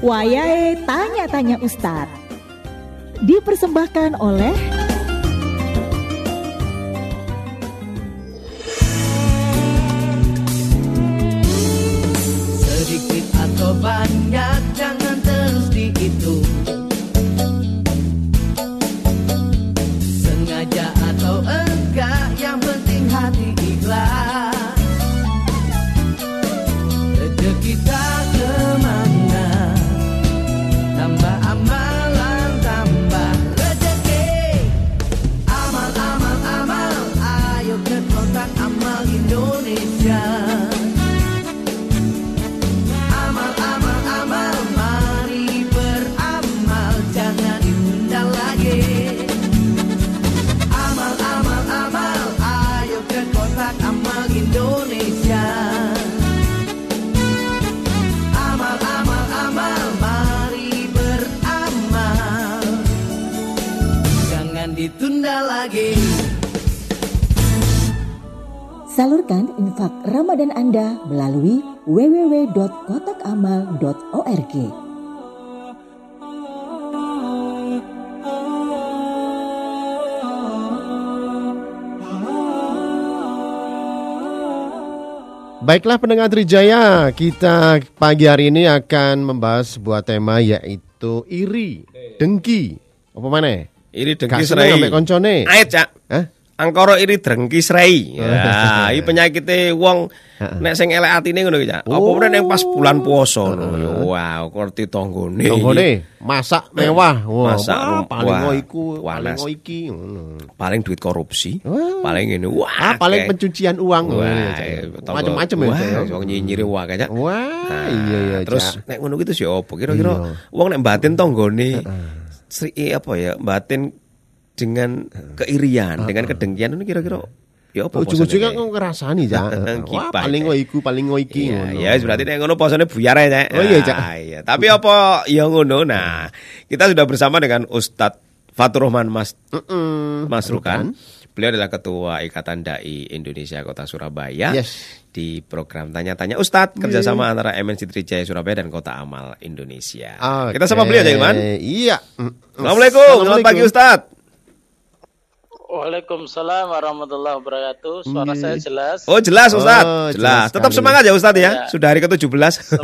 Wayahe Tanya-Tanya Ustadz. Dipersembahkan oleh ditunda lagi. Salurkan infak Ramadan Anda melalui www.kotakamal.org. Baiklah pendengar Trijaya, kita pagi hari ini akan membahas sebuah tema yaitu iri, dengki. Apa mana? Iri dengki serai. ambek koncone. Ayo, Cak. Hah? Angkara iri dengki serai. Oh. Ya, iki penyakite wong nek sing elek atine ngono iki, Cak. Apa Oh. meneh pas bulan puasa ngono. Ya, Wow, ngerti tanggone. Tonggone masak mewah. Wah, Masak wah, paling wah, iku, paling iki. ngono. Paling duit korupsi. Wah. Paling ngene. Wah, Ah, paling pencucian uang. Wah, Wah, macam-macam ya. Wah, ya. wong nyinyiri Cak. Wah, Nah, iya iya. Terus nek ngono gitu sih apa? Kira-kira Iya. wong nek batin tanggone sri apa ya? Batin dengan keirian, dengan kedengkian itu kira-kira ya apa? ujung-ujungnya kok ngerasani. Wah, Gibah, paling Cak. ngo iku, paling ngo iki. Iya, ngono. ya berarti nek ngono posone buyar ya, Cak. Oh, iya, Cak. Ah, iya. Tapi apa ya ngono? Nah, kita sudah bersama dengan Ustadz Fatur Rahman Mas Mm-mm. Mas Rukan. Beliau adalah Ketua Ikatan Dai Indonesia Kota Surabaya. Yes. Di program Tanya-Tanya Ustadz kerjasama antara MNC Trijaya Surabaya dan Kota Amal Indonesia. Oke. Kita sama beliau aja, Ilman. Iya. Mm. Assalamualaikum, selamat pagi Ustadz. Waalaikumsalam warahmatullahi wabarakatuh. Suara saya jelas. Oh jelas Ustadz, Oh, jelas. jelas Tetap semangat ya Ustadz ya. Ya. Sudah hari ke-17.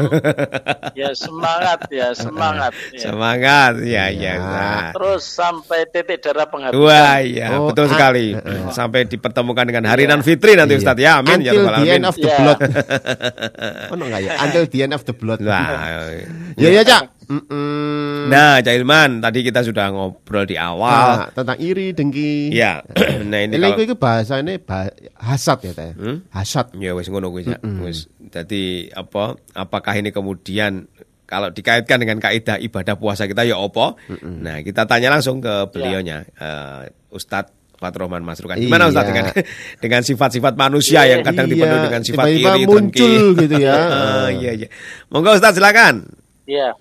Ya semangat ya semangat. Ya. semangat, ya ya. Ustadz. Terus sampai titik darah penghabisan. Wah iya Oh, betul ah, sekali Sampai dipertemukan dengan Hari Nan Fitri nanti Iya. Ustadz ya Amin ya Until Rabbal the Alamin end of the Ya. blood. Oh, no, enggak ya? Until the end of the blood. Nah, Ya ya, Cak. Mm-mm. nah Cak Ilman Tadi kita sudah ngobrol di awal Ah, tentang iri, dengki. Ya Nah ini Ini kalau itu bahasanya bah- hasad ya, Teh. Hmm? Hasad. Ya wis ngono kuwi Cak. Wis jadi apa apakah ini kemudian kalau dikaitkan dengan kaidah ibadah puasa kita ya apa? Nah, kita tanya langsung ke beliaunya eh, Ustadz Fatur Rahman Mas Rukan. Gimana Ustadz Iya. dengan dengan sifat-sifat manusia yang kadang Iya, dipenuhi dengan sifat tiba-tiba iri, muncul dengki. gitu ya. Ah, iya iya. Monggo Ustadz silakan. Ya.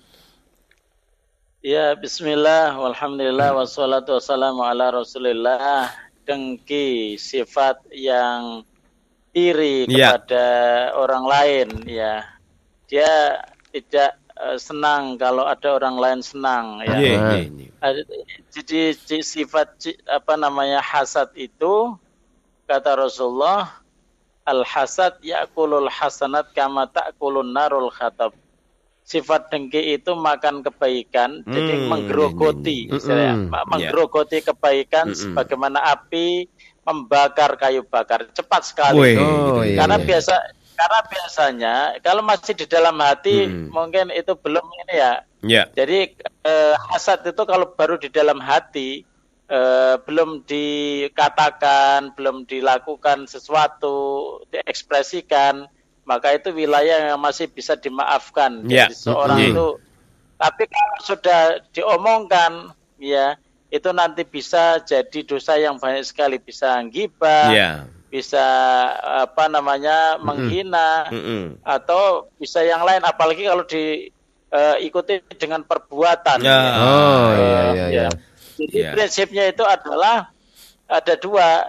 Ya Bismillah, walhamdulillah, wassalatu wassalamu ala rasulillah. Dengki sifat yang iri Ya. kepada orang lain ya. Dia tidak eh, senang kalau ada orang lain senang ya. Iya, Ah. iya, iya. Ada- Jadi sifat apa namanya hasad itu kata Rasulullah al hasad yakulul hasanat kama takulun narul khatab. Sifat dengki itu makan kebaikan, jadi Hmm, menggerogoti, iya, iya, istilahnya. Mm-mm. Ma- menggerogoti kebaikan Mm-mm. sebagaimana api membakar kayu bakar, cepat sekali. Wih, Oh, gitu. iya, karena iya. biasa, karena biasanya kalau masih di dalam hati Hmm. mungkin itu belum ini ya, Ya. jadi eh, hasad itu kalau baru di dalam hati eh, belum dikatakan, belum dilakukan sesuatu, diekspresikan, maka itu wilayah yang masih bisa dimaafkan. Ya. Jadi seorang Iya. itu tapi kalau sudah diomongkan ya itu nanti bisa jadi dosa yang banyak sekali bisa gibah, Ya. bisa apa namanya menghina Mm-mm. atau bisa yang lain apalagi kalau diikuti dengan perbuatan Ya. Oh, iya Eh, iya ya. iya. Jadi Ya. prinsipnya itu adalah ada dua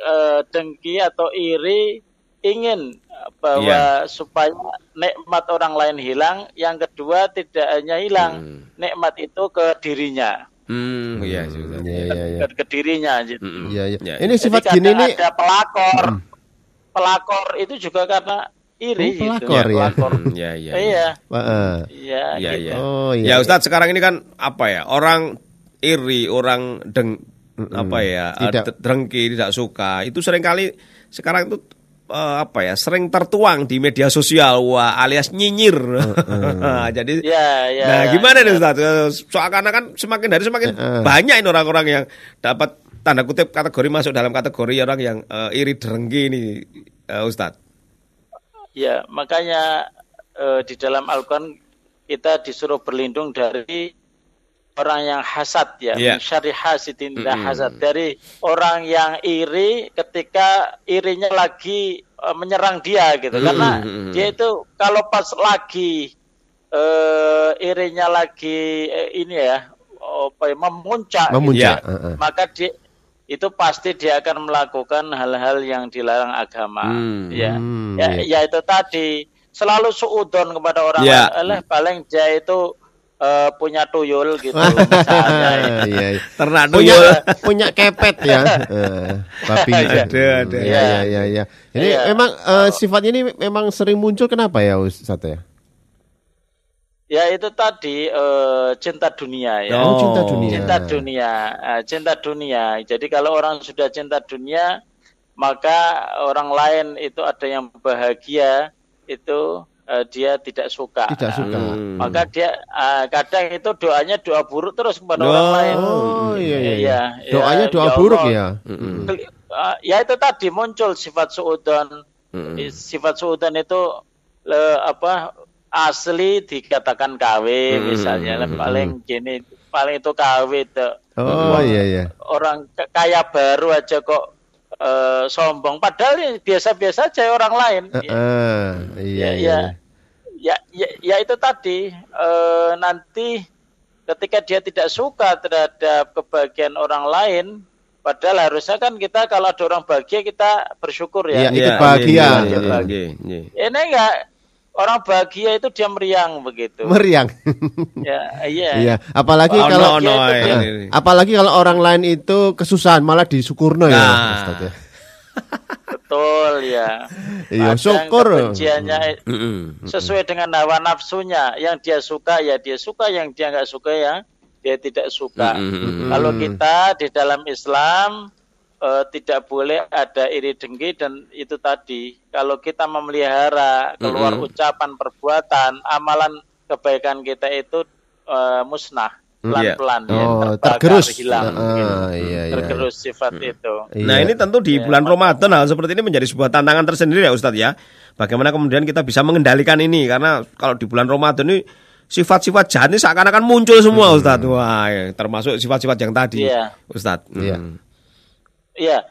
eh, dengki atau iri ingin bahwa Iya. supaya nikmat orang lain hilang, yang kedua tidak hanya hilang Hmm. nikmat itu ke dirinya, Hmm, iya, Ustaz. Iya, iya, iya. ke, ke dirinya gitu. Mm-mm. Iya, iya. Ya, Ini Jadi sifat gini nih ada pelakor, pelakor itu juga karena iri Oh, gitu. pelakor ya? Pelakor. Hmm, Iya, iya. Iya, Heeh. iya, Iya, gitu. iya. Oh, iya. Ya Ustadz sekarang ini kan apa ya orang iri, orang deng apa ya Tidak- eh, dengki, tidak suka itu sering kali sekarang itu eh, apa ya sering tertuang di media sosial wah alias nyinyir. Jadi Iya, iya. Nah, gimana nih Ustaz? Eh, Soalnya kan semakin hari semakin Heeh. banyak ini orang-orang yang dapat tanda kutip kategori masuk dalam kategori orang yang eh, iri dengki ini eh, Ustaz. Ya, makanya eh, di dalam Al-Quran kita disuruh berlindung dari orang yang hasad ya, Iya. min syarri hasidin idza Mm-mm. hasad dari orang yang iri ketika irinya lagi eh, menyerang dia gitu. Mm-mm. Karena Mm-mm. dia itu kalau pas lagi eh irinya lagi eh, ini ya, apa ya, memuncak gitu Memuncak. ya, Heeh. maka dia itu pasti dia akan melakukan hal-hal yang dilarang agama. Hmm. Ya. Hmm, ya, iya. ya itu tadi selalu suudon kepada orang Ya. lain. Alah, paling dia itu eh, punya tuyul gitu misalnya. ya. Iya, iya. Ternak punya punya kepet ya Eh, babi Ada, ada. Iya, iya, iya, iya. ini Iya. memang eh, sifat ini memang sering muncul kenapa ya Ustaz ya Ya itu tadi eh, cinta dunia ya. oh, cinta dunia Cinta dunia, eh, cinta dunia. Jadi kalau orang sudah cinta dunia, maka orang lain itu ada yang bahagia, itu eh, dia tidak suka. tidak suka Hmm. Maka dia eh, kadang itu doanya doa buruk terus kepada orang Oh. lain. oh iya iya, iya. Iya, doanya iya, doa ya buruk Allah. ya eh, ya itu tadi muncul sifat suudon. I- Sifat suudon itu le- apa asli dikatakan KW Mm-mm. misalnya paling gini paling itu KW itu oh iya iya orang kaya baru aja kok eh, sombong padahal ya biasa-biasa aja orang lain Eh, eh, iya ya, iya ya, ya, ya, ya itu tadi eh, nanti ketika dia tidak suka terhadap kebahagiaan orang lain, padahal harusnya kan kita kalau ada orang bahagia kita bersyukur Iya, ya. ikut Iya, bahagia. iya, Iya, iya, iya. iya. Ini enggak orang bahagia itu dia meriang begitu. meriang ya, iya. iya apalagi Oh, kalau no, no, Bahagia itu Eh, ini. apalagi kalau orang lain itu kesusahan malah disyukurno ya Nah. Ustaz ya Betul ya. Iya, syukur. kebenciannya sesuai dengan hawa nafsunya. Yang dia suka ya dia suka, yang dia nggak suka ya dia tidak suka. Kalau kita di dalam Islam eh, tidak boleh ada iri dengki dan itu tadi kalau kita memelihara keluar Mm-mm. ucapan perbuatan amalan kebaikan kita itu eh, musnah pelan-pelan ya, oh terbakar, tergerus hilang Ah, gitu. iya iya tergerus sifat itu. Iya. Nah ini tentu di Iya. bulan Ramadan hal seperti ini menjadi sebuah tantangan tersendiri ya Ustadz ya. Bagaimana kemudian kita bisa mengendalikan ini karena kalau di bulan Ramadan ini sifat-sifat jahat ini seakan-akan muncul semua Ustadz. Wah, ya, termasuk sifat-sifat yang tadi Iya. Ustadz. Iya. Hmm. Iya,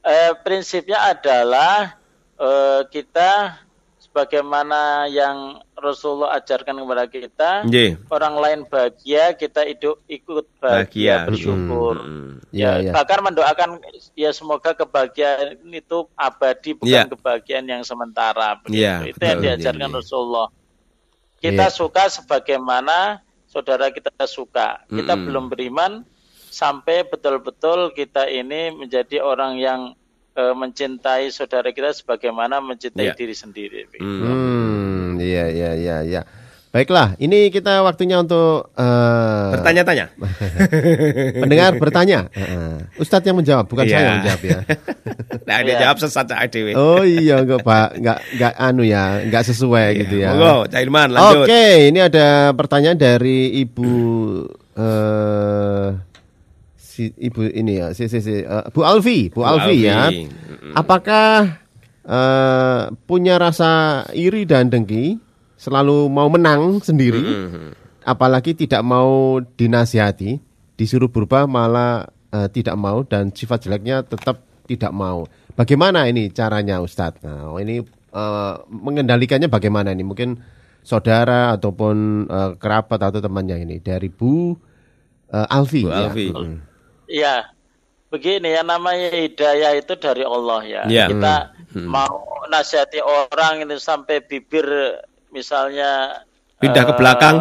eh, prinsipnya adalah eh, kita sebagaimana yang Rasulullah ajarkan kepada kita, Nggih. orang lain bahagia, kita hidup ikut Bahagia. bahagia, bersyukur. Hmm. Iya, Ya, iya. bahkan mendoakan ya semoga kebahagiaan itu abadi bukan Iya. kebahagiaan yang sementara. Begitu. Iya, itu yang betul. diajarkan Iya, iya. Rasulullah. Kita Iya. suka sebagaimana saudara kita suka. Kita Mm-mm. belum beriman sampai betul-betul kita ini menjadi orang yang eh, mencintai saudara kita sebagaimana mencintai Iya. diri sendiri. Hmm. Hmm, iya iya iya iya. Baiklah, ini kita waktunya untuk eh, Bertanya-tanya. pendengar bertanya. Heeh. Ustadz yang menjawab, bukan Iya. saya yang menjawab ya. Nah, dia Iya. jawab sesat Cak Dewi. Oh iya enggak Pak, enggak enggak anu ya, enggak sesuai gitu ya. Monggo, Cak Ilman lanjut. Oke, ini ada pertanyaan dari Ibu eh si Ibu ini ya, si si, si eh, Bu Alfi, Bu, Bu Alfi, ya. Alfi. Apakah eh, punya rasa iri dan dengki, selalu mau menang sendiri, Mm-mm. apalagi tidak mau dinasihati, disuruh berubah malah eh, tidak mau dan sifat jeleknya tetap tidak mau. Bagaimana ini caranya Ustadz? Nah, ini eh, mengendalikannya bagaimana ini? Mungkin saudara ataupun eh, kerabat atau temannya ini dari Bu eh, Alfi. Bu ya. Alfi. Ya, begini ya namanya hidayah itu dari Allah ya. Iya. Kita mau nasihati orang itu sampai bibir misalnya Pindah ke eh, belakang.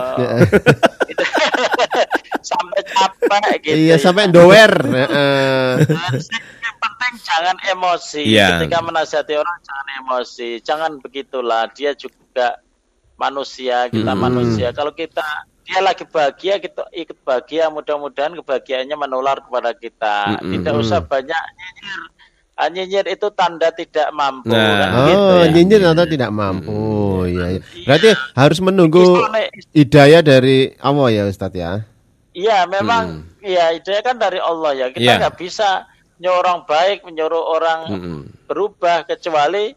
sampai capek gitu. Iya ya. sampai doer. Heeh. yang penting jangan emosi Iya. ketika menasihati orang jangan emosi jangan begitulah dia juga manusia kita Hmm. manusia kalau kita dia lagi bahagia kita ikut bahagia mudah-mudahan kebahagiaannya menular kepada kita Mm-mm. tidak usah banyak nyinyir Ah, nyinyir itu tanda tidak mampu Nah. kan Oh, gitu ya. nyinyir atau tidak mampu. Iya, iya. Berarti harus menunggu hidayah dari Allah ya Ustadz ya. Iya, memang iya ide kan dari Allah ya. Kita Iya. nggak bisa nyuruh orang baik, menyuruh orang Mm-mm. berubah kecuali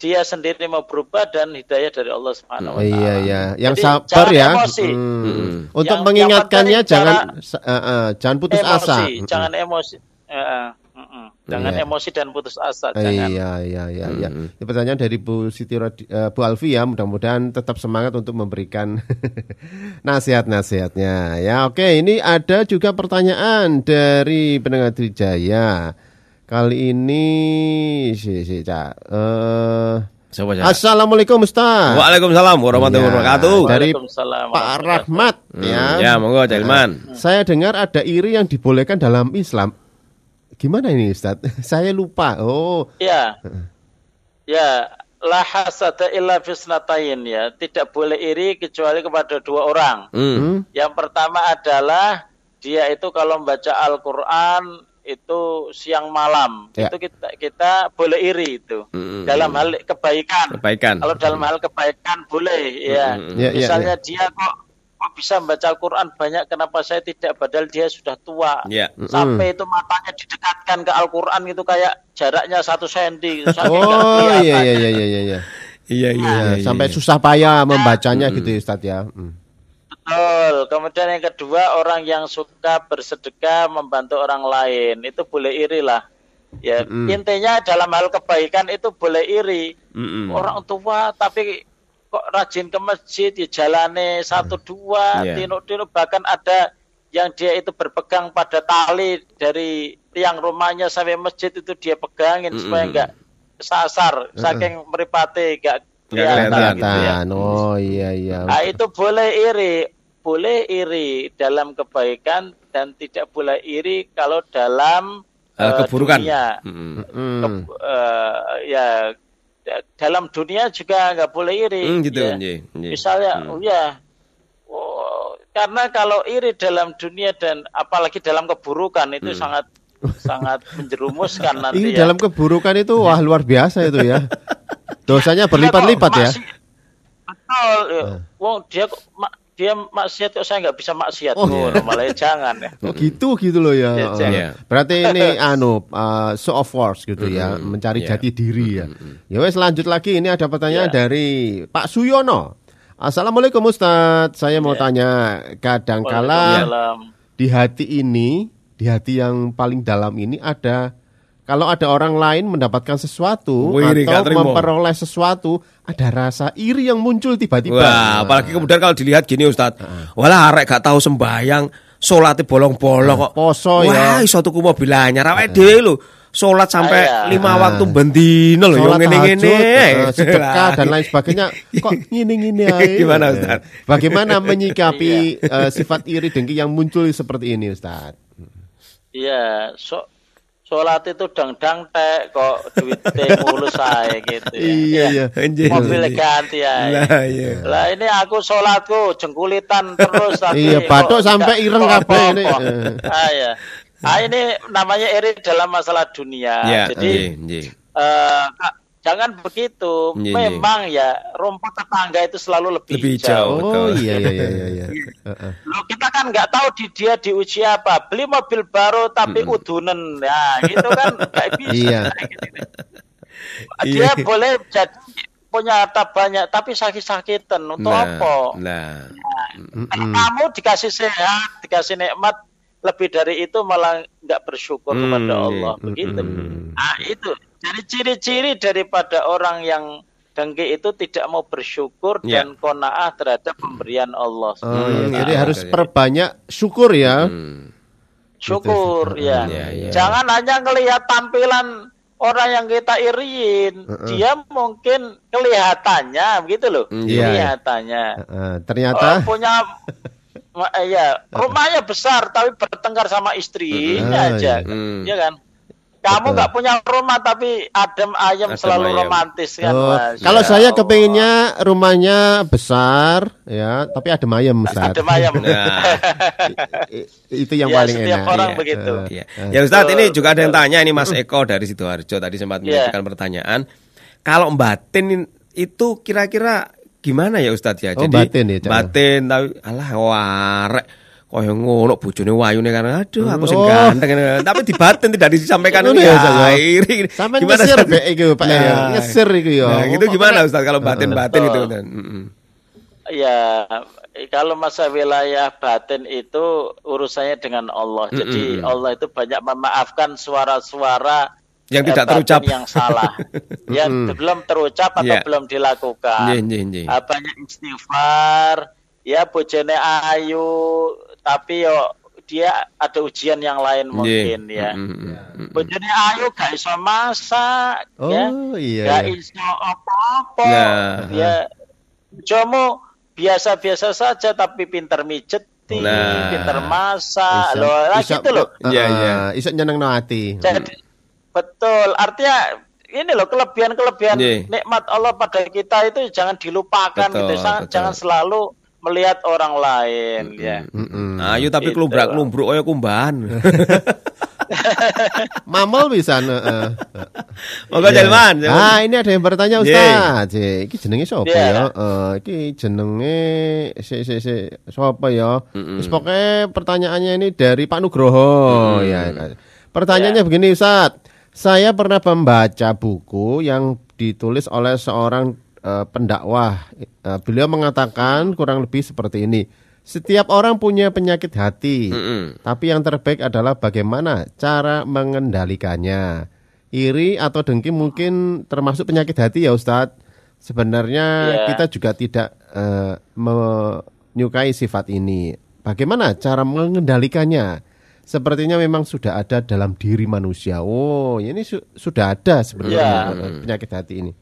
dia sendiri mau berubah dan hidayah dari Allah Subhanahu wa taala. iya iya, yang Jadi, sabar ya. emosi. Hmm. Hmm. Untuk Yang- mengingatkannya yang jangan cara- sa- eh, eh, jangan putus emosi, asa. jangan emosi. Eh, eh, mm-mm. Jangan Iya. emosi dan putus asa, Eh, jangan. Iya iya iya iya. Hmm. Ini pertanyaan dari Bu Siti Rodi- eh, Bu Alfi ya, mudah-mudahan tetap semangat untuk memberikan nasihat-nasihatnya. Ya, oke, ini ada juga pertanyaan dari pendengar Trijaya. Kali ini si si Cak. Eh, Coba Cak. Assalamualaikum Ustaz. Waalaikumsalam warahmatullahi Iya, wabarakatuh. Dari Waalaikumsalam Pak Rahmat Hmm, ya. Ya, monggo Cak Ilman. Saya dengar ada iri yang dibolehkan dalam Islam. Gimana ini Ustaz? Saya lupa. Oh, Ya. Ya, la hasada illa fisnatain ya. Tidak boleh iri kecuali kepada dua orang. Hmm. hmm? Yang pertama adalah dia itu kalau membaca Al-Qur'an itu siang malam. Ya. Itu kita kita boleh iri itu. Mm-mm. Dalam hal kebaikan. Kebaikan. Kalau dalam hal kebaikan boleh ya. Mm-mm. Ya, ya, Misalnya dia kok kok bisa membaca Al-Qur'an banyak kenapa saya tidak padahal dia sudah tua. Ya. Sampai itu matanya didekatkan ke Al-Qur'an itu kayak jaraknya satu senti. nggak Oh iya iya iya iya iya. iya. Iya, iya, Ya, iya, sampai susah payah membacanya gitu ya Ustaz ya. Hmm. Betul. Kemudian yang kedua orang yang suka bersedekah membantu orang lain itu boleh iri lah. Ya Mm-mm. intinya dalam hal kebaikan itu boleh iri. Mm-mm. Orang tua tapi kok rajin ke masjid ya jalane satu dua Iya. tino-tino bahkan ada yang dia itu berpegang pada tali dari tiang rumahnya sampai masjid itu dia pegangin Mm-mm. supaya enggak sasar saking meripati enggak Nggak kelihatan kelihatan. gitu ya. Oh iya iya. Nah, itu boleh iri, boleh iri dalam kebaikan dan tidak boleh iri kalau dalam eh, keburukan. dunia. Hmm. Ke- eh, ya da- dalam dunia juga nggak boleh iri. Hmm, gitu, ya. Misalnya, Hmm. oh ya, oh, karena kalau iri dalam dunia dan apalagi dalam keburukan itu Hmm. sangat sangat menjerumuskan nanti Ini ya. dalam keburukan itu wah luar biasa itu ya. Dosanya berlipat-lipat ya. Betul. ya. Wong dia dia maksiat kok saya nggak bisa maksiat. Oh, Oh, iya. malah jangan ya. Oh gitu gitu loh ya. Cek. Iya. Berarti ini anu uh, show of force gitu ya, Mm-mm. mencari Iya. jati diri ya. Ya wes lanjut lagi ini ada pertanyaan Iya. dari Pak Suyono. Assalamualaikum Ustadz, saya mau tanya kadangkala di hati ini, di hati yang paling dalam ini ada kalau ada orang lain mendapatkan sesuatu Wih, nggak atau memperoleh sesuatu, ada rasa iri yang muncul tiba-tiba. Wah, apalagi kemudian kalau dilihat gini Ustaz. Walah arek gak tahu sembayang, salate bolong-bolong kok. Poso Wah, ya. iso tuku mobil anyar awake dhewe lho. Salat sampai Ah, iya. lima waktu bendino lho yo Sholat ngene-ngene. tahajud, eh, sedekah dan lain sebagainya. Kok ngini-ngini aja? Gimana, Ustaz? Bagaimana menyikapi eh, sifat iri dengki yang muncul seperti ini, Ustaz? Iya, so sholat itu dang-dang tek kok duitnya mulus saya gitu ya. Iya, iya. Anjir. Mobil ganti ya. Lah iya. Lah ini aku sholatku jengkulitan terus tapi Iya, batuk sampai ireng kabeh ini. Ah, iya. Ah, ini namanya iri dalam masalah dunia. Ya, Jadi nggih. eh, Kak, jangan begitu. Iya, iya. Memang ya rumput tetangga itu selalu lebih, Lebih hijau. hijau. Oh betul. iya iya iya iya. iya. Heeh. Loh, kita kan nggak tahu di dia di usia apa. Beli mobil baru tapi udunen. Ya, gitu kan nggak bisa. Iya. Dia Iya. boleh jadi punya harta banyak tapi sakit-sakitan untuk Nah, apa? Nah, Kalau kamu dikasih sehat, dikasih nikmat, lebih dari itu malah nggak bersyukur Hmm, kepada iya. Allah. Begitu. Hmm. Nah, itu. Jadi ciri-ciri daripada orang yang dengki itu tidak mau bersyukur Ya. dan kona'ah terhadap pemberian Allah. Oh. Hmm, Jadi iya, harus perbanyak syukur ya. hmm. Syukur Gitu. ya. Iya, iya. Jangan hanya ngelihat tampilan orang yang kita iriin, dia mungkin kelihatannya begitu loh, iya. kelihatannya. Eh, Oh, ternyata punya ma- eh, ya rumahnya besar tapi bertengkar sama istrinya Ah, aja, iya. Hmm. ya kan? Kamu nggak punya rumah tapi adem ayam Adem selalu ayem. romantis kan, Oh, Mas? kalau Ya saya Allah. kepinginnya rumahnya besar ya, tapi adem ayem Ustaz. adem ayam. Nah. Itu yang Ya, paling setiap enak. orang Iya. begitu. Iya. eh. Ya Ustadz ini juga ada yang tanya ini Mas Eko dari Sidoarjo tadi sempat Iya. mengajukan pertanyaan. Kalau batin itu kira-kira gimana ya Ustadz ya? Oh, batin ya. Batin tapi alah warek kaya ngono bojone wayune kan aduh aku sing Oh. ganteng tapi di batin tidak disampaikan ini ya, ya. Sampai ngesir Ustadz? Bek, iku, Pak, ya. Ngesir iku ya. Nah, gitu Oh, gimana Ustadz kalau batin-batin itu? Ya, kalau masa wilayah batin itu urusannya dengan Allah. Jadi. Allah itu banyak memaafkan suara-suara Yang eh, tidak terucap. yang salah, yang belum terucap atau Iya. belum dilakukan. Nggih, nggih, nggih. Ah, banyak istighfar, ya bojone ayu, tapi yo dia ada ujian yang lain mungkin Nggih. ya. Mm-mm. Bojone ayu gak iso masak, ya. Oh iya. Gak iya. iso apa-apa. Nah. Ya, Jomo biasa-biasa saja tapi pinter mijet, Nah. pinter masak, Bisa- loh, lah gitu loh. Iya, eh, iya. Iso nyenengno ati. Jadi betul, artinya ini loh kelebihan-kelebihan Iya. nikmat Allah pada kita itu jangan dilupakan Betul, gitu. Jangan, betul. jangan selalu melihat orang lain ya. Mm-mm. Ayo tapi Gitu. kelumbrak lumbruk kaya kumbahan. Mamel bisa heeh. Moga Iya. Jalman. Ah, ini ada yang bertanya. Ustaz. Cik, Iki jenenge sapa Iya. ya? Eh, iki jenenge si si si sapa ya? Wis pokoke pertanyaannya ini dari Pak Nugroho ya. Pertanyaannya begini Ustaz. Saya pernah membaca buku yang ditulis oleh seorang eh, pendakwah. Eh, beliau mengatakan kurang lebih seperti ini. Setiap orang punya penyakit hati. Mm-mm. Tapi yang terbaik adalah bagaimana cara mengendalikannya. Iri atau dengki mungkin termasuk penyakit hati ya Ustadz. Sebenarnya Ya. kita juga tidak eh, menyukai sifat ini. Bagaimana cara mengendalikannya? Sepertinya memang sudah ada dalam diri manusia. Oh, ini su- sudah ada sebenarnya eh, penyakit hati ini.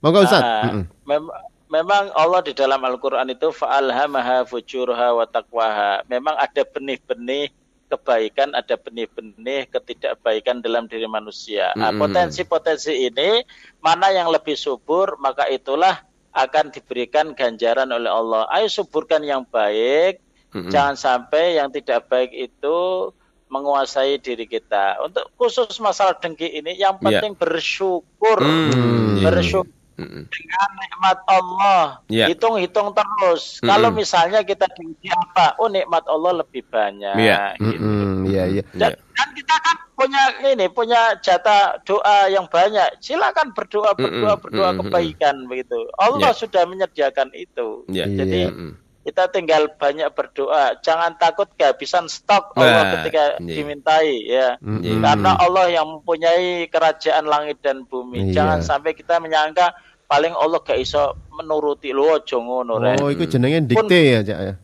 Monggo Ustadz. Ah, Mm-mm. mem- memang Allah di dalam Al-Qur'an itu fa'alhamaha fujurha wa taqwaha. Memang ada benih-benih kebaikan, ada benih-benih ketidakbaikan dalam diri manusia. Ah, Potensi-potensi ini mana yang lebih subur, maka itulah akan diberikan ganjaran oleh Allah. Ayo suburkan yang baik, jangan sampai yang tidak baik itu menguasai diri kita. Untuk khusus masalah dengki ini, yang Iya. penting bersyukur, Hmm, iya. bersyukur Mm-mm. dengan nikmat Allah. Iya. Hitung-hitung terus. Kalau misalnya kita diuji apa, oh nikmat Allah lebih banyak. Iya. gitu. Mm-mm, Iya, iya. Dan, dan kita kan punya ini, punya jatah doa yang banyak. Silakan berdoa, berdoa, Mm-mm, berdoa mm-mm, kebaikan begitu. Allah Iya. sudah menyediakan itu. Iya. Jadi Mm-mm. kita tinggal banyak berdoa. Jangan takut kehabisan stok Allah Nah, ketika iya. dimintai ya. Mm-mm. Karena Allah yang mempunyai kerajaan langit dan bumi. Iya. Jangan sampai kita menyangka paling Allah gak iso menuruti lo aja ngono rek. Oh, itu jenenge dikte ya, Cak ya.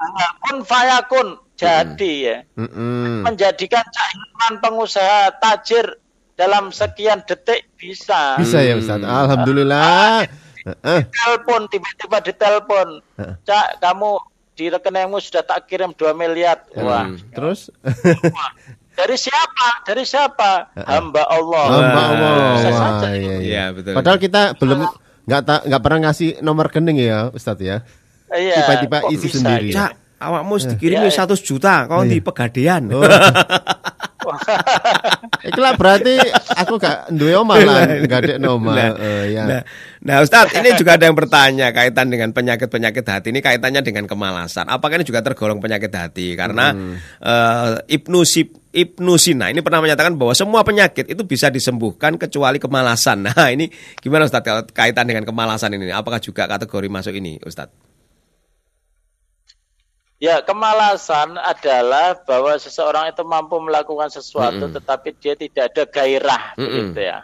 Ah, Kun fayakun jadi ya. Mm-mm. Menjadikan Cak Hilman pengusaha tajir dalam sekian detik bisa. Bisa ya Ustaz. Alhamdulillah. Heeh. Telepon tiba-tiba ditelepon. Cak kamu di rekeningmu sudah tak kirim 2 miliar. Wah. Terus Dari siapa? Dari siapa? Hamba Allah. hamba Allah. Bisa Wah, saja. iya, iya. Iya, betul. Padahal kita belum nggak nggak pernah ngasih nomor rekening ya Ustaz ya. Iya, Tiba-tiba isi bisa sendiri. ya? Cak, awakmu dikirim Iya, iya. 100 juta, kau di pegadean. Oh. Iku lah berarti aku gak duwe omah lah, gak ada nomor. Nah, Eh, ya. nah, nah, Ustadz, ini juga ada yang bertanya kaitan dengan penyakit-penyakit hati. Ini kaitannya dengan kemalasan. Apakah ini juga tergolong penyakit hati? Karena eh, Ibnu Sib Ibnu Sina ini pernah menyatakan bahwa semua penyakit itu bisa disembuhkan kecuali kemalasan. Nah, ini gimana Ustadz kalau kaitan dengan kemalasan ini? Apakah juga kategori masuk ini, Ustadz? Ya, kemalasan adalah bahwa seseorang itu mampu melakukan sesuatu tetapi dia tidak ada gairah Mm-mm. gitu ya.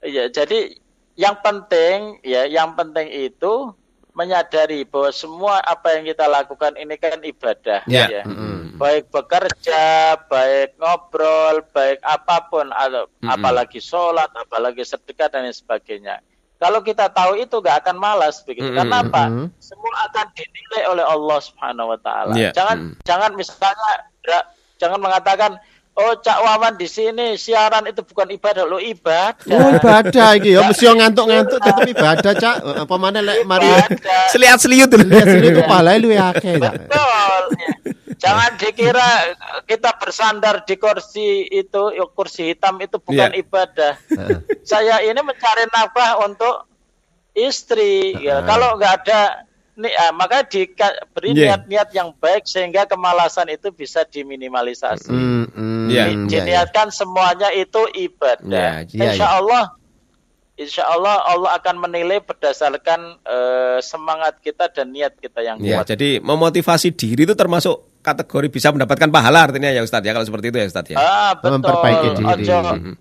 Ya, jadi yang penting ya, yang penting itu menyadari bahwa semua apa yang kita lakukan ini kan ibadah Ya. ya. Mm-mm. baik bekerja, baik ngobrol, baik apa pun, atau apalagi sholat, apalagi sedekah dan lain sebagainya. Kalau kita tahu itu nggak akan malas begitu. Mm-mm. Karena apa? Semua akan dinilai oleh Allah Subhanahu Wa Taala. Iya. Jangan jangan misalnya ra- jangan mengatakan Oh, Cak Wawan di sini siaran itu bukan ibadah, lo ibadah. Oh ibadah iki ya mesti ngantuk-ngantuk tetep ibadah cak. Apa mana lek mari. Seliat seliut dulu. lihat sini tuh palae lu akeh Cak. Betul. ya. Jangan dikira kita bersandar di kursi itu, ya, kursi hitam itu bukan Iya. ibadah. Saya ini mencari nafkah untuk istri. Ya. Kalau nggak ada nih, ah, maka diberi Iya. niat-niat yang baik sehingga kemalasan itu bisa diminimalisasi. Hmm, hmm, Iya. ya, ya. Diniatkan semuanya itu Ya, ibadah. iya, insya Allah, insya Allah Allah akan menilai berdasarkan eh, semangat kita dan niat kita yang Ya, kuat. jadi memotivasi diri itu termasuk kategori bisa mendapatkan pahala artinya ya Ustadz ya kalau seperti itu ya Ustadz ya. Ah, betul. Memperbaiki diri. Ojo, Mhm.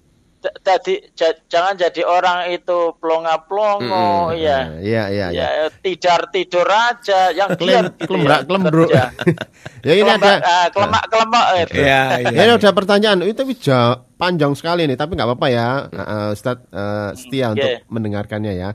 jadi j- jangan jadi orang itu plonga-plongo, Mm-mm. ya. Iya, iya, iya. Ya, tidur tidur aja, yang Klem, giat gitu kelembrak, ya, kelembruk. ya ini ada ah, kelemak, kelemak. itu. Iya, Ya, iya. ini ada pertanyaan. Itu panjang sekali nih, tapi nggak apa-apa ya, uh, Ustadz uh, setia untuk Yeah. mendengarkannya ya.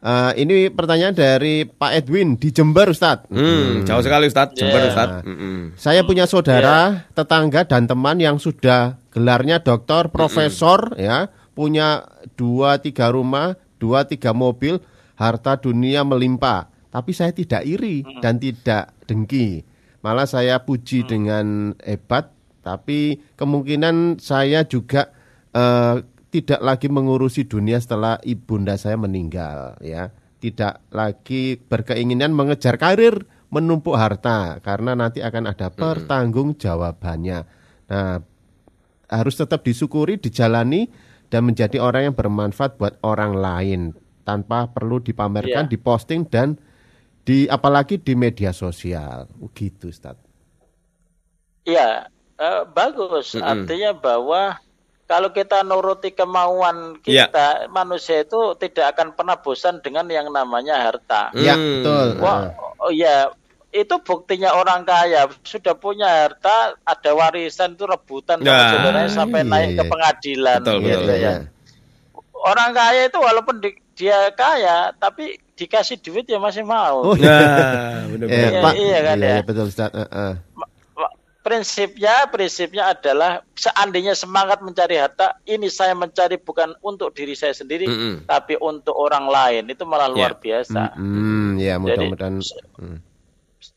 Uh, ini pertanyaan dari Pak Edwin di Jember, Ustadz. Hmm, jauh sekali Ustadz, Jember Ya. Ustadz. Mm-mm. Saya punya saudara, tetangga dan teman yang sudah gelarnya doktor, profesor, ya, punya dua tiga rumah, dua tiga mobil, harta dunia melimpah. Tapi saya tidak iri dan tidak dengki. Malah saya puji dengan hebat, tapi kemungkinan saya juga eh, tidak lagi mengurusi dunia setelah ibunda saya meninggal, ya. Tidak lagi berkeinginan mengejar karir, menumpuk harta karena nanti akan ada pertanggungjawabannya. Nah, harus tetap disyukuri, dijalani dan menjadi orang yang bermanfaat buat orang lain tanpa perlu dipamerkan, Iya. diposting dan di apalagi di media sosial. Gitu, Ustaz. Iya, eh, bagus. Mm-mm. Artinya bahwa kalau kita nuruti kemauan Iya. kita, manusia itu tidak akan pernah bosan dengan yang namanya harta. Ya, Hmm. betul. Wah, oh iya, itu buktinya orang kaya sudah punya harta, ada warisan itu rebutan Nah, saudaranya sampai iya, naik ke iya. pengadilan. Betul, gitu betul, ya. Orang kaya itu walaupun di- dia kaya, tapi dikasih duit ya masih mau. Oh, Nah, Eh, benar-benar. Iya, Pak, iya kan ya. betul Ustaz. Eh, eh. Prinsipnya prinsipnya adalah seandainya semangat mencari harta ini saya mencari bukan untuk diri saya sendiri Mm-mm. tapi untuk orang lain itu malah luar biasa Hmm, ya Jadi, mudah-mudahan. Hmm.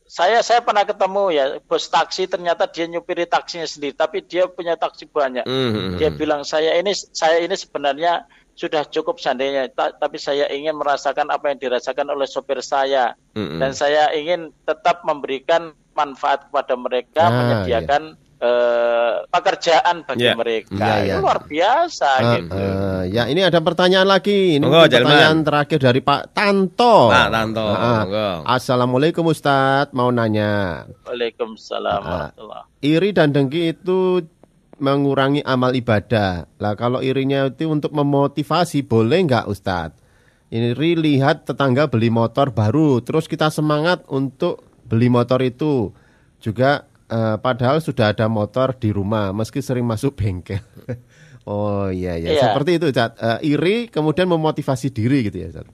saya saya pernah ketemu ya bos taksi ternyata dia nyupiri taksinya sendiri tapi dia punya taksi banyak Mhm. dia bilang saya ini saya ini sebenarnya sudah cukup seandainya ta- tapi saya ingin merasakan apa yang dirasakan oleh sopir saya Mm-mm. dan saya ingin tetap memberikan manfaat kepada mereka Ah, menyediakan eh, pekerjaan bagi Ya. mereka Ya, ya. itu luar biasa Eh, gitu eh, ya ini ada pertanyaan lagi. Ini Monggo, pertanyaan Jalman. terakhir dari Pak Tanto. Pak Tanto, monggo. Assalamualaikum Ustadz, mau nanya. Waalaikumsalam warahmatullah. Iri dan dengki itu mengurangi amal ibadah. Lah kalau irinya itu untuk memotivasi boleh nggak Ustadz? Iri lihat tetangga beli motor baru, terus kita semangat untuk beli motor itu. Juga eh, padahal sudah ada motor di rumah, meski sering masuk bengkel. oh iya iya, Iya. seperti itu Ustadz. Eh, iri kemudian memotivasi diri gitu ya Ustadz.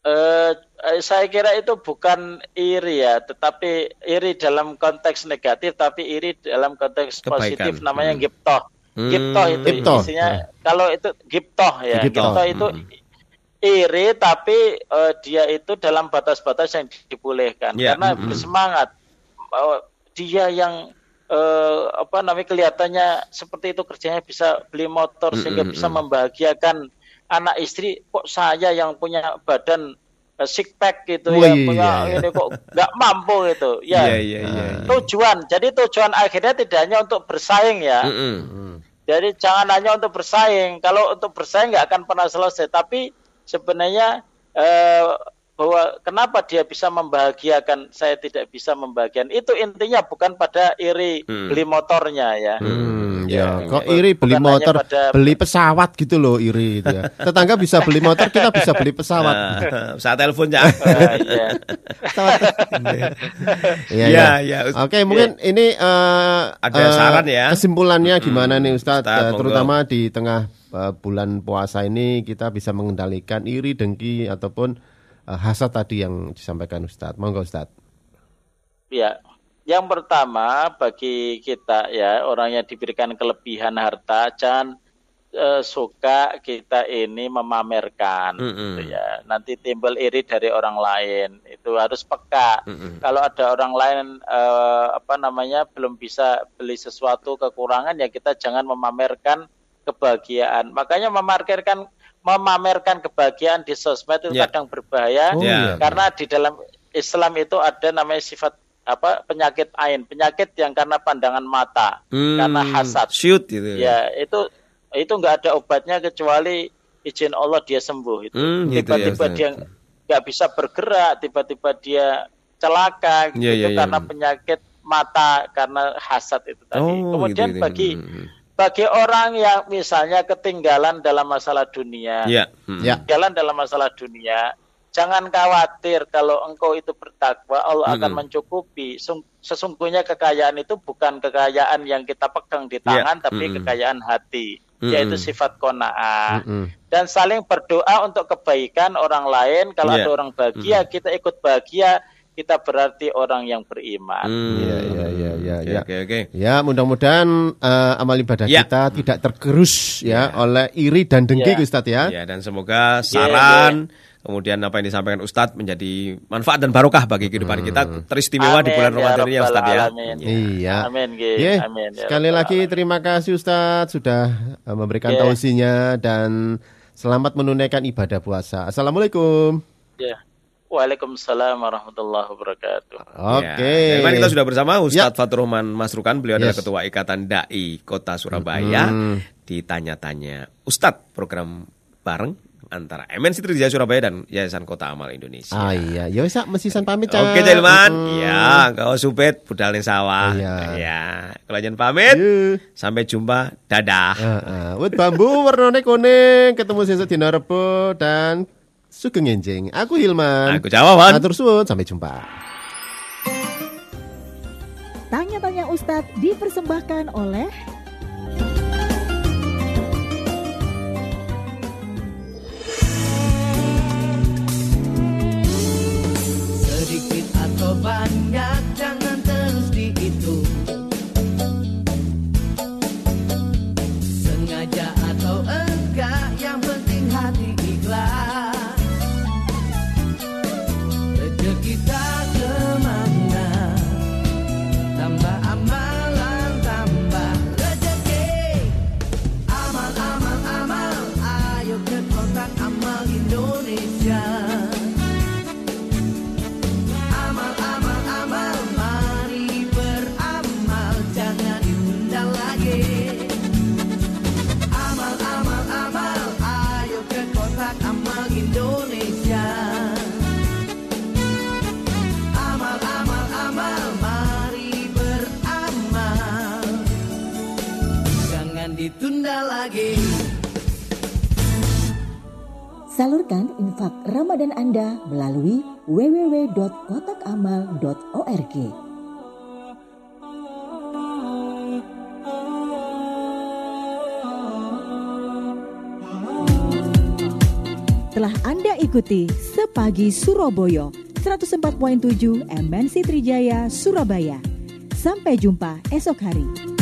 Eh, eh, saya kira itu bukan iri ya, tetapi iri dalam konteks negatif, tapi iri dalam konteks Kebaikan. positif namanya Hmm. giptoh. Hmm. Giptoh itu Giptoh, isinya ya. kalau itu giptoh ya, Giptoh. giptoh itu iri tapi eh, dia itu dalam batas-batas yang dibolehkan Ya, karena mm-mm. bersemangat Eh, dia yang eh, apa namanya kelihatannya seperti itu kerjanya bisa beli motor sehingga Mm-mm, bisa mm. membahagiakan anak istri kok saya yang punya badan eh, six pack gitu Oh, ya iya, punya iya. ini kok nggak mampu gitu ya Iya, iya, iya. iya. tujuan jadi tujuan akhirnya tidak hanya untuk bersaing ya Mm-mm. jadi jangan hanya untuk bersaing. Kalau untuk bersaing nggak akan pernah selesai. Tapi sebenarnya eh, bahwa kenapa dia bisa membahagiakan saya tidak bisa membahagiakan itu intinya bukan pada iri Hmm. beli motornya ya Hmm, Ya, ya, kok iri beli motor, pada- beli pesawat gitu loh iri itu ya. Tetangga bisa beli motor, kita bisa beli pesawat. Nah, saat telepon ya. Ah, iya. Pesawat. Iya, Iya. Oke, mungkin ini eh, Ada eh, saran ya? Kesimpulannya gimana nih Ustadz? Ustadz, Eh, monggo. terutama di tengah eh, bulan puasa ini kita bisa mengendalikan iri, dengki ataupun eh, hasad tadi yang disampaikan Ustadz. Monggo Ustadz. Ya, yang pertama bagi kita ya orang yang diberikan kelebihan harta jangan eh, suka kita ini memamerkan Mm-mm. gitu ya. Nanti timbul iri dari orang lain. Itu harus peka. Mm-mm. Kalau ada orang lain eh, apa namanya belum bisa beli sesuatu kekurangan ya kita jangan memamerkan kebahagiaan. Makanya memamerkan memamerkan kebahagiaan di sosmed itu Ya. kadang berbahaya Oh, iya. karena di dalam Islam itu ada namanya sifat apa penyakit ain, penyakit yang karena pandangan mata, Hmm, karena hasad. Shoot gitu. Ya, itu itu nggak ada obatnya kecuali izin Allah dia sembuh itu. Hmm, gitu ya, tiba-tiba Ustaz. dia nggak bisa bergerak, tiba-tiba dia celaka Iya, gitu iya. karena penyakit mata karena hasad itu tadi. Oh, Kemudian gitu, gitu. bagi Hmm. Bagi orang yang misalnya ketinggalan dalam masalah dunia, Ya. Hmm. Ya. jalan dalam masalah dunia, jangan khawatir kalau engkau itu bertakwa, Allah akan Mm-mm. mencukupi. Sung- Sesungguhnya kekayaan itu bukan kekayaan yang kita pegang di Ya, tangan, tapi mm-mm. kekayaan hati, Mm-mm. yaitu sifat kona'ah. Mm-mm. Dan saling berdoa untuk kebaikan orang lain. Kalau Ya. ada orang bahagia, kita ikut bahagia, kita berarti orang yang beriman. Hmm. Iya, iya, iya, iya, Oke, iya. Oke, oke. Ya, mudah-mudahan eh, amal ibadah Ya. kita tidak tergerus ya oleh iri dan dengki Ya. Ustadz ya. Ya, dan semoga saran kemudian apa yang disampaikan Ustadz menjadi manfaat dan barokah bagi kehidupan kita teristimewa di Amin, bulan ya Ramadan ini ya Ustadz ya. Alamin. Ya. Iya. Amin, Ge. Ye, Amin, ya Sekali Rabbal lagi Alamin. terima kasih Ustadz sudah eh, memberikan Ye. tausinya dan selamat menunaikan ibadah puasa. Assalamualaikum. Ya. Waalaikumsalam warahmatullahi wabarakatuh. Oke. Ya, dan kemarin kita sudah bersama Ustadz Ya. Fatur Rahman Masrukan, beliau adalah Yes. Ketua Ikatan Dai Kota Surabaya. Hmm. Ditanya-tanya Ustadz program bareng antara MNC Trijaya Surabaya dan Yayasan Kota Amal Indonesia. Ah iya, ya wis Sak, mesti san pamit Cak. Oke Jelman, Mm-mm. ya kau supet budal ning sawah. Iya. Ya, kalian pamit. Iya. Sampai jumpa, dadah. Heeh, wit bambu warnane kuning, ketemu sesuk dina Rebo dan sugeng enjing. Aku Hilman. Aku Jawaban. Atur suwun, sampai jumpa. Tanya-tanya Ustadz dipersembahkan oleh Sedikit atau banyak jangan lagi. Salurkan infak Ramadan Anda melalui www.kotakamal.org. Telah Anda ikuti Sepagi Surabaya 104.7 MNC Trijaya Surabaya. Sampai jumpa esok hari.